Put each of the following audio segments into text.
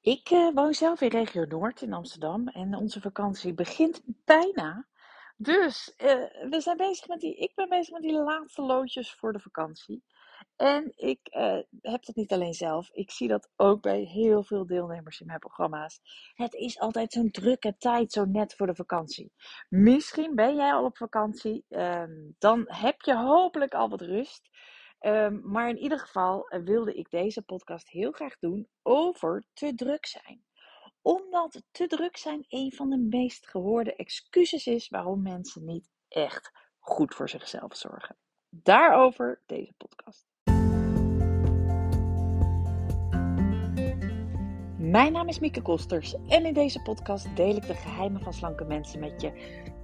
Ik uh, woon zelf in regio Noord in Amsterdam en onze vakantie begint bijna. Dus uh, we zijn bezig met die, ik ben bezig met die laatste loodjes voor de vakantie. En ik uh, heb dat niet alleen zelf. Ik zie dat ook bij heel veel deelnemers in mijn programma's. Het is altijd zo'n drukke tijd, zo net voor de vakantie. Misschien ben jij al op vakantie. Um, dan heb je hopelijk al wat rust. Um, maar in ieder geval wilde ik deze podcast heel graag doen over te druk zijn omdat te druk zijn een van de meest gehoorde excuses is waarom mensen niet echt goed voor zichzelf zorgen. Daarover deze podcast. Mijn naam is Mieke Kosters en in deze podcast deel ik de geheimen van slanke mensen met je.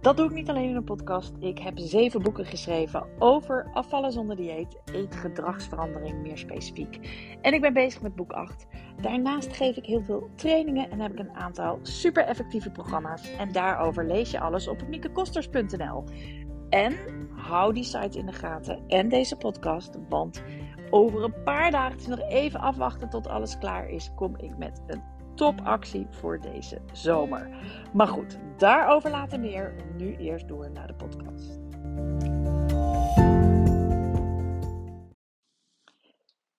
Dat doe ik niet alleen in een podcast. Ik heb zeven boeken geschreven over afvallen zonder dieet, eetgedragsverandering meer specifiek. En ik ben bezig met boek 8. Daarnaast geef ik heel veel trainingen en heb ik een aantal super effectieve programma's. En daarover lees je alles op miekekosters.nl. En hou die site in de gaten en deze podcast, want over een paar dagen, nog even afwachten tot alles klaar is, kom ik met een topactie voor deze zomer. Maar goed, daarover later meer. Nu eerst door naar de podcast.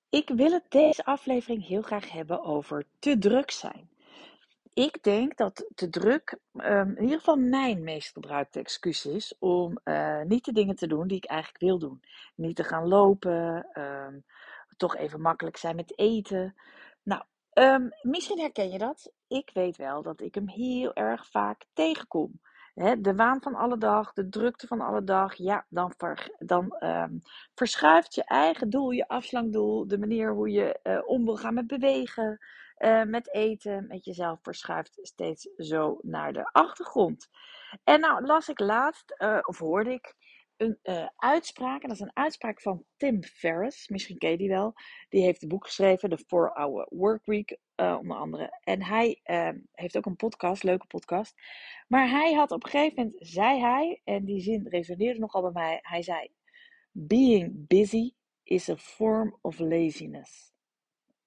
Ik wil het deze aflevering heel graag hebben over te druk zijn. Ik denk dat te druk um, in ieder geval mijn meest gebruikte excuus is om uh, niet de dingen te doen die ik eigenlijk wil doen. Niet te gaan lopen, um, toch even makkelijk zijn met eten. Nou, um, misschien herken je dat. Ik weet wel dat ik hem heel erg vaak tegenkom. De waan van alle dag, de drukte van alle dag, ja, dan, dan um, verschuift je eigen doel, je afslangdoel, de manier hoe je uh, om wil gaan met bewegen, uh, met eten, met jezelf, verschuift steeds zo naar de achtergrond. En nou las ik laatst, uh, of hoorde ik, een uh, uitspraak. En dat is een uitspraak van Tim Ferriss. Misschien ken je die wel. Die heeft een boek geschreven, The 4-Hour Workweek, uh, onder andere. En hij uh, heeft ook een podcast, leuke podcast. Maar hij had op een gegeven moment, zei hij, en die zin resoneerde nogal bij mij. Hij zei, being busy is a form of laziness.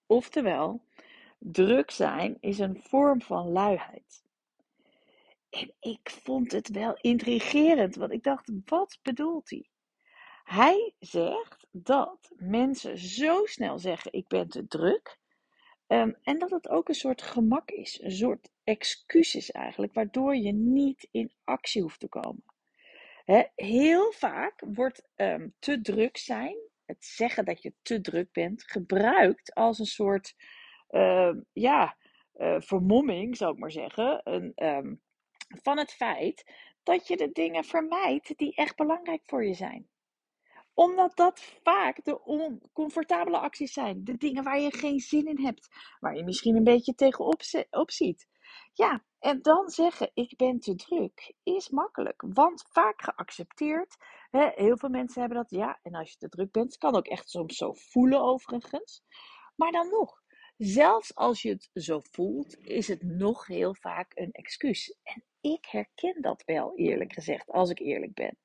Oftewel, druk zijn is een vorm van luiheid. En ik vond het wel intrigerend, want ik dacht, wat bedoelt hij? Hij zegt dat mensen zo snel zeggen: Ik ben te druk. Um, en dat het ook een soort gemak is, een soort excuus is eigenlijk, waardoor je niet in actie hoeft te komen. He, heel vaak wordt um, te druk zijn, het zeggen dat je te druk bent, gebruikt als een soort uh, ja, uh, vermomming, zou ik maar zeggen. Een, um, van het feit dat je de dingen vermijdt die echt belangrijk voor je zijn. Omdat dat vaak de oncomfortabele acties zijn. De dingen waar je geen zin in hebt. Waar je misschien een beetje tegenop op ziet. Ja, en dan zeggen ik ben te druk is makkelijk. Want vaak geaccepteerd. Hè, heel veel mensen hebben dat. Ja, en als je te druk bent. kan ook echt soms zo voelen overigens. Maar dan nog. Zelfs als je het zo voelt, is het nog heel vaak een excuus. En ik herken dat wel, eerlijk gezegd, als ik eerlijk ben.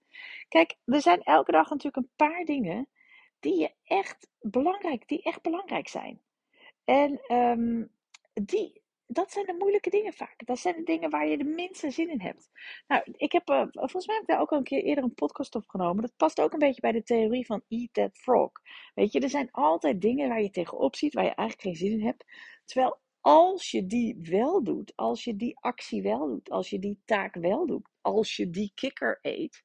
Kijk, er zijn elke dag natuurlijk een paar dingen die je echt belangrijk, die echt belangrijk zijn. En um, die, dat zijn de moeilijke dingen vaak. Dat zijn de dingen waar je de minste zin in hebt. Nou, ik heb, uh, volgens mij heb ik daar ook al een keer eerder een podcast op genomen. Dat past ook een beetje bij de theorie van Eat That Frog. Weet je, er zijn altijd dingen waar je tegenop ziet, waar je eigenlijk geen zin in hebt. Terwijl als je die wel doet, als je die actie wel doet, als je die taak wel doet, als je die kikker eet,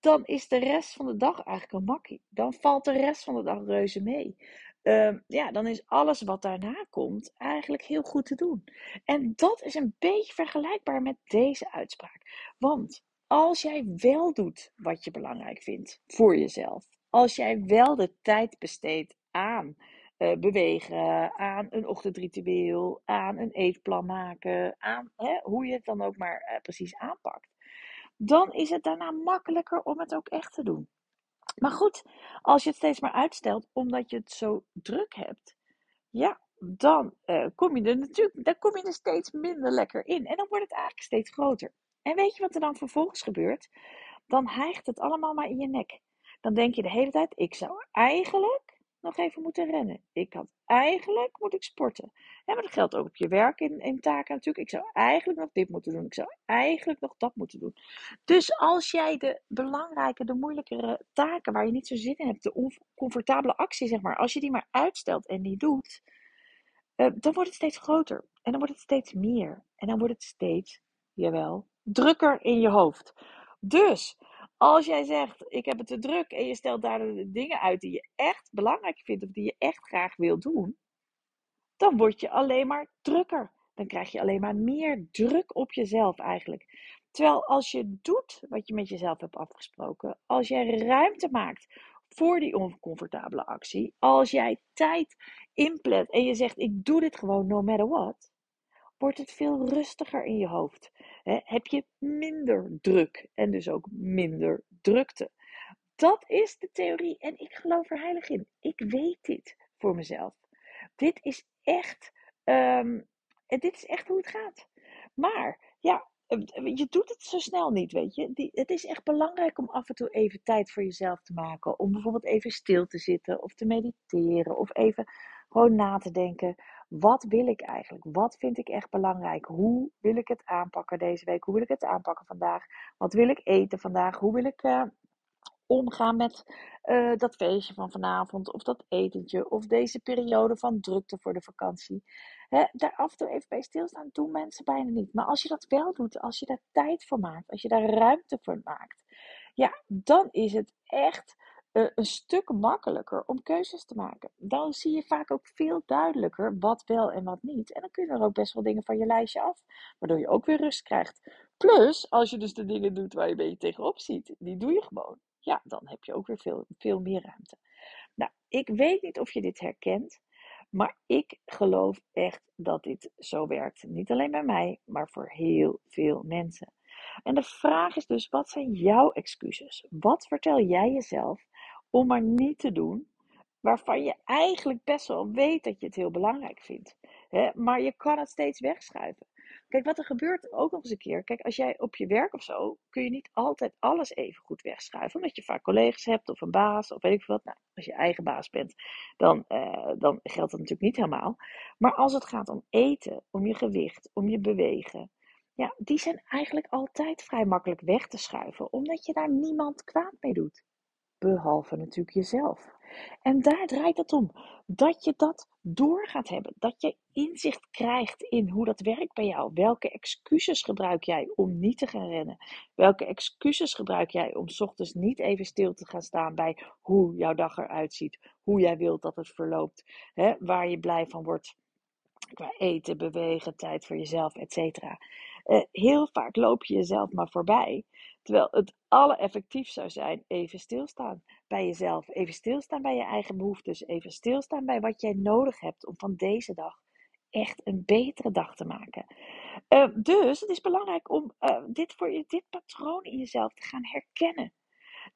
dan is de rest van de dag eigenlijk een makkie. Dan valt de rest van de dag reuze mee. Uh, ja, dan is alles wat daarna komt eigenlijk heel goed te doen. En dat is een beetje vergelijkbaar met deze uitspraak. Want als jij wel doet wat je belangrijk vindt voor jezelf, als jij wel de tijd besteedt aan uh, bewegen, aan een ochtendritueel, aan een eetplan maken, aan hè, hoe je het dan ook maar uh, precies aanpakt, dan is het daarna makkelijker om het ook echt te doen. Maar goed, als je het steeds maar uitstelt omdat je het zo druk hebt, ja, dan uh, kom je er natuurlijk, dan kom je er steeds minder lekker in. En dan wordt het eigenlijk steeds groter. En weet je wat er dan vervolgens gebeurt? Dan hijgt het allemaal maar in je nek. Dan denk je de hele tijd, ik zou eigenlijk nog even moeten rennen. Ik had eigenlijk moet ik sporten. Ja, maar dat geldt ook op je werk in, in taken natuurlijk. Ik zou eigenlijk nog dit moeten doen. Ik zou eigenlijk nog dat moeten doen. Dus als jij de belangrijke, de moeilijkere taken waar je niet zo zin in hebt, de oncomfortabele actie zeg maar, als je die maar uitstelt en niet doet, uh, dan wordt het steeds groter. En dan wordt het steeds meer. En dan wordt het steeds, jawel, drukker in je hoofd. Dus als jij zegt, ik heb het te druk en je stelt daar de dingen uit die je echt belangrijk vindt of die je echt graag wil doen, dan word je alleen maar drukker. Dan krijg je alleen maar meer druk op jezelf eigenlijk. Terwijl als je doet wat je met jezelf hebt afgesproken, als jij ruimte maakt voor die oncomfortabele actie, als jij tijd inplant en je zegt ik doe dit gewoon no matter what, wordt het veel rustiger in je hoofd. heb je minder druk en dus ook minder drukte. Dat is de theorie en ik geloof er heilig in. Ik weet dit voor mezelf. Dit is echt, um, dit is echt hoe het gaat. Maar ja, je doet het zo snel niet, weet je. Die, het is echt belangrijk om af en toe even tijd voor jezelf te maken. Om bijvoorbeeld even stil te zitten of te mediteren of even gewoon na te denken. Wat wil ik eigenlijk? Wat vind ik echt belangrijk? Hoe wil ik het aanpakken deze week? Hoe wil ik het aanpakken vandaag? Wat wil ik eten vandaag? Hoe wil ik uh, omgaan met uh, dat feestje van vanavond? Of dat etentje? Of deze periode van drukte voor de vakantie? Hè, daar af en toe even bij stilstaan doen mensen bijna niet. Maar als je dat wel doet, als je daar tijd voor maakt, als je daar ruimte voor maakt, ja, dan is het echt een stuk makkelijker om keuzes te maken. Dan zie je vaak ook veel duidelijker wat wel en wat niet. En dan kun je er ook best wel dingen van je lijstje af, waardoor je ook weer rust krijgt. Plus, als je dus de dingen doet waar je een beetje tegenop ziet, die doe je gewoon. Ja, dan heb je ook weer veel, veel meer ruimte. Nou, ik weet niet of je dit herkent, maar ik geloof echt dat dit zo werkt. Niet alleen bij mij, maar voor heel veel mensen. En de vraag is dus, wat zijn jouw excuses? Wat vertel jij jezelf om maar niet te doen waarvan je eigenlijk best wel weet dat je het heel belangrijk vindt. Hè? Maar je kan het steeds wegschuiven. Kijk, wat er gebeurt ook nog eens een keer. Kijk, als jij op je werk of zo, kun je niet altijd alles even goed wegschuiven. Omdat je vaak collega's hebt of een baas of weet ik veel wat. Nou, als je eigen baas bent, dan, uh, dan geldt dat natuurlijk niet helemaal. Maar als het gaat om eten, om je gewicht, om je bewegen. Ja, die zijn eigenlijk altijd vrij makkelijk weg te schuiven. Omdat je daar niemand kwaad mee doet. Behalve natuurlijk jezelf. En daar draait het om. Dat je dat door gaat hebben. Dat je inzicht krijgt in hoe dat werkt bij jou. Welke excuses gebruik jij om niet te gaan rennen? Welke excuses gebruik jij om ochtends niet even stil te gaan staan bij hoe jouw dag eruit ziet? Hoe jij wilt dat het verloopt? Hè? Waar je blij van wordt qua eten, bewegen, tijd voor jezelf, et cetera. Uh, heel vaak loop je jezelf maar voorbij. Terwijl het allereffectief zou zijn even stilstaan bij jezelf. Even stilstaan bij je eigen behoeftes. Even stilstaan bij wat jij nodig hebt om van deze dag echt een betere dag te maken. Uh, dus het is belangrijk om uh, dit, voor je, dit patroon in jezelf te gaan herkennen.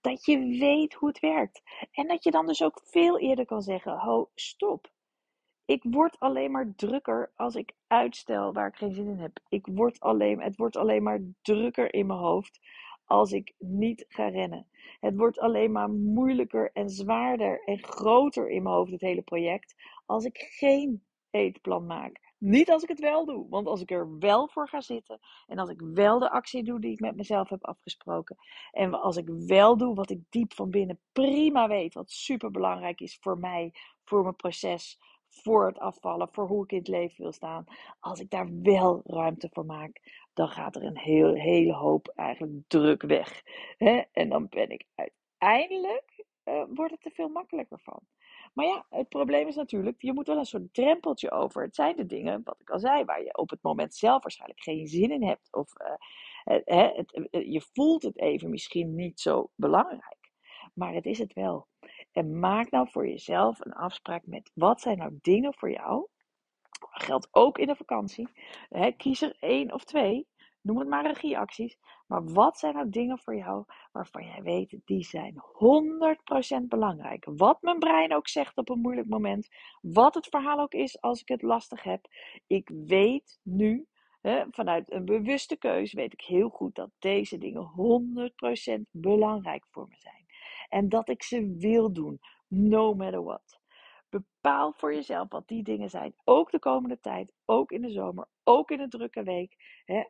Dat je weet hoe het werkt. En dat je dan dus ook veel eerder kan zeggen: Ho, stop. Ik word alleen maar drukker als ik uitstel waar ik geen zin in heb. Ik word alleen, het wordt alleen maar drukker in mijn hoofd als ik niet ga rennen. Het wordt alleen maar moeilijker en zwaarder en groter in mijn hoofd, het hele project, als ik geen eetplan maak. Niet als ik het wel doe, want als ik er wel voor ga zitten en als ik wel de actie doe die ik met mezelf heb afgesproken en als ik wel doe wat ik diep van binnen prima weet, wat super belangrijk is voor mij, voor mijn proces, voor het afvallen, voor hoe ik in het leven wil staan. Als ik daar wel ruimte voor maak, dan gaat er een heel, hele hoop eigenlijk druk weg. Hè? En dan ben ik uiteindelijk, uh, wordt het er veel makkelijker van. Maar ja, het probleem is natuurlijk, je moet wel een soort drempeltje over. Het zijn de dingen, wat ik al zei, waar je op het moment zelf waarschijnlijk geen zin in hebt. Of uh, het, het, je voelt het even misschien niet zo belangrijk. Maar het is het wel. En maak nou voor jezelf een afspraak met wat zijn nou dingen voor jou. Dat geldt ook in de vakantie. Kies er één of twee. Noem het maar regieacties. Maar wat zijn nou dingen voor jou waarvan jij weet, die zijn 100% belangrijk. Wat mijn brein ook zegt op een moeilijk moment. Wat het verhaal ook is als ik het lastig heb. Ik weet nu, vanuit een bewuste keuze, weet ik heel goed dat deze dingen 100% belangrijk voor me zijn. En dat ik ze wil doen, no matter what. Bepaal voor jezelf wat die dingen zijn. Ook de komende tijd, ook in de zomer, ook in een drukke week.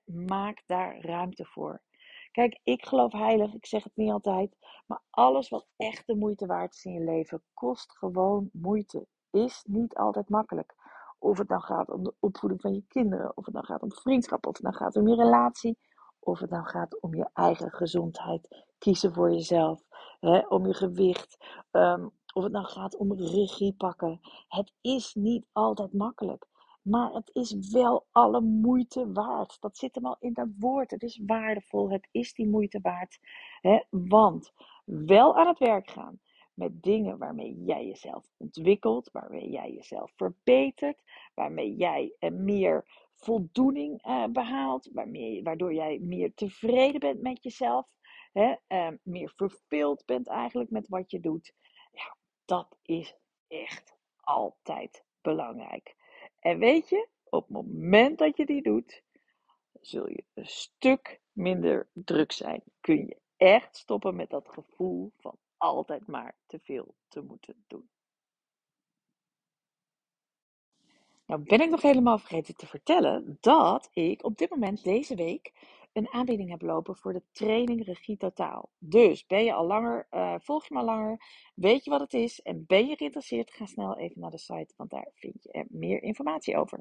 Maak daar ruimte voor. Kijk, ik geloof heilig, ik zeg het niet altijd, maar alles wat echt de moeite waard is in je leven, kost gewoon moeite. Is niet altijd makkelijk. Of het dan gaat om de opvoeding van je kinderen, of het dan gaat om vriendschap, of het dan gaat om je relatie, of het dan gaat om je eigen gezondheid. Kiezen voor jezelf, hè, om je gewicht, um, of het nou gaat om regie pakken. Het is niet altijd makkelijk. Maar het is wel alle moeite waard. Dat zit hem al in dat woord. Het is waardevol. Het is die moeite waard. Hè? Want wel aan het werk gaan met dingen waarmee jij jezelf ontwikkelt, waarmee jij jezelf verbetert, waarmee jij eh, meer voldoening uh, behaalt, waarmee, waardoor jij meer tevreden bent met jezelf, hè? Uh, meer vervuld bent eigenlijk met wat je doet. Ja, dat is echt altijd belangrijk. En weet je, op het moment dat je die doet, zul je een stuk minder druk zijn. Kun je echt stoppen met dat gevoel van altijd maar te veel te moeten doen. Nou ben ik nog helemaal vergeten te vertellen dat ik op dit moment deze week een aanbieding heb lopen voor de training Regie Totaal. Dus ben je al langer, uh, volg je me al langer, weet je wat het is en ben je geïnteresseerd, ga snel even naar de site, want daar vind je er meer informatie over.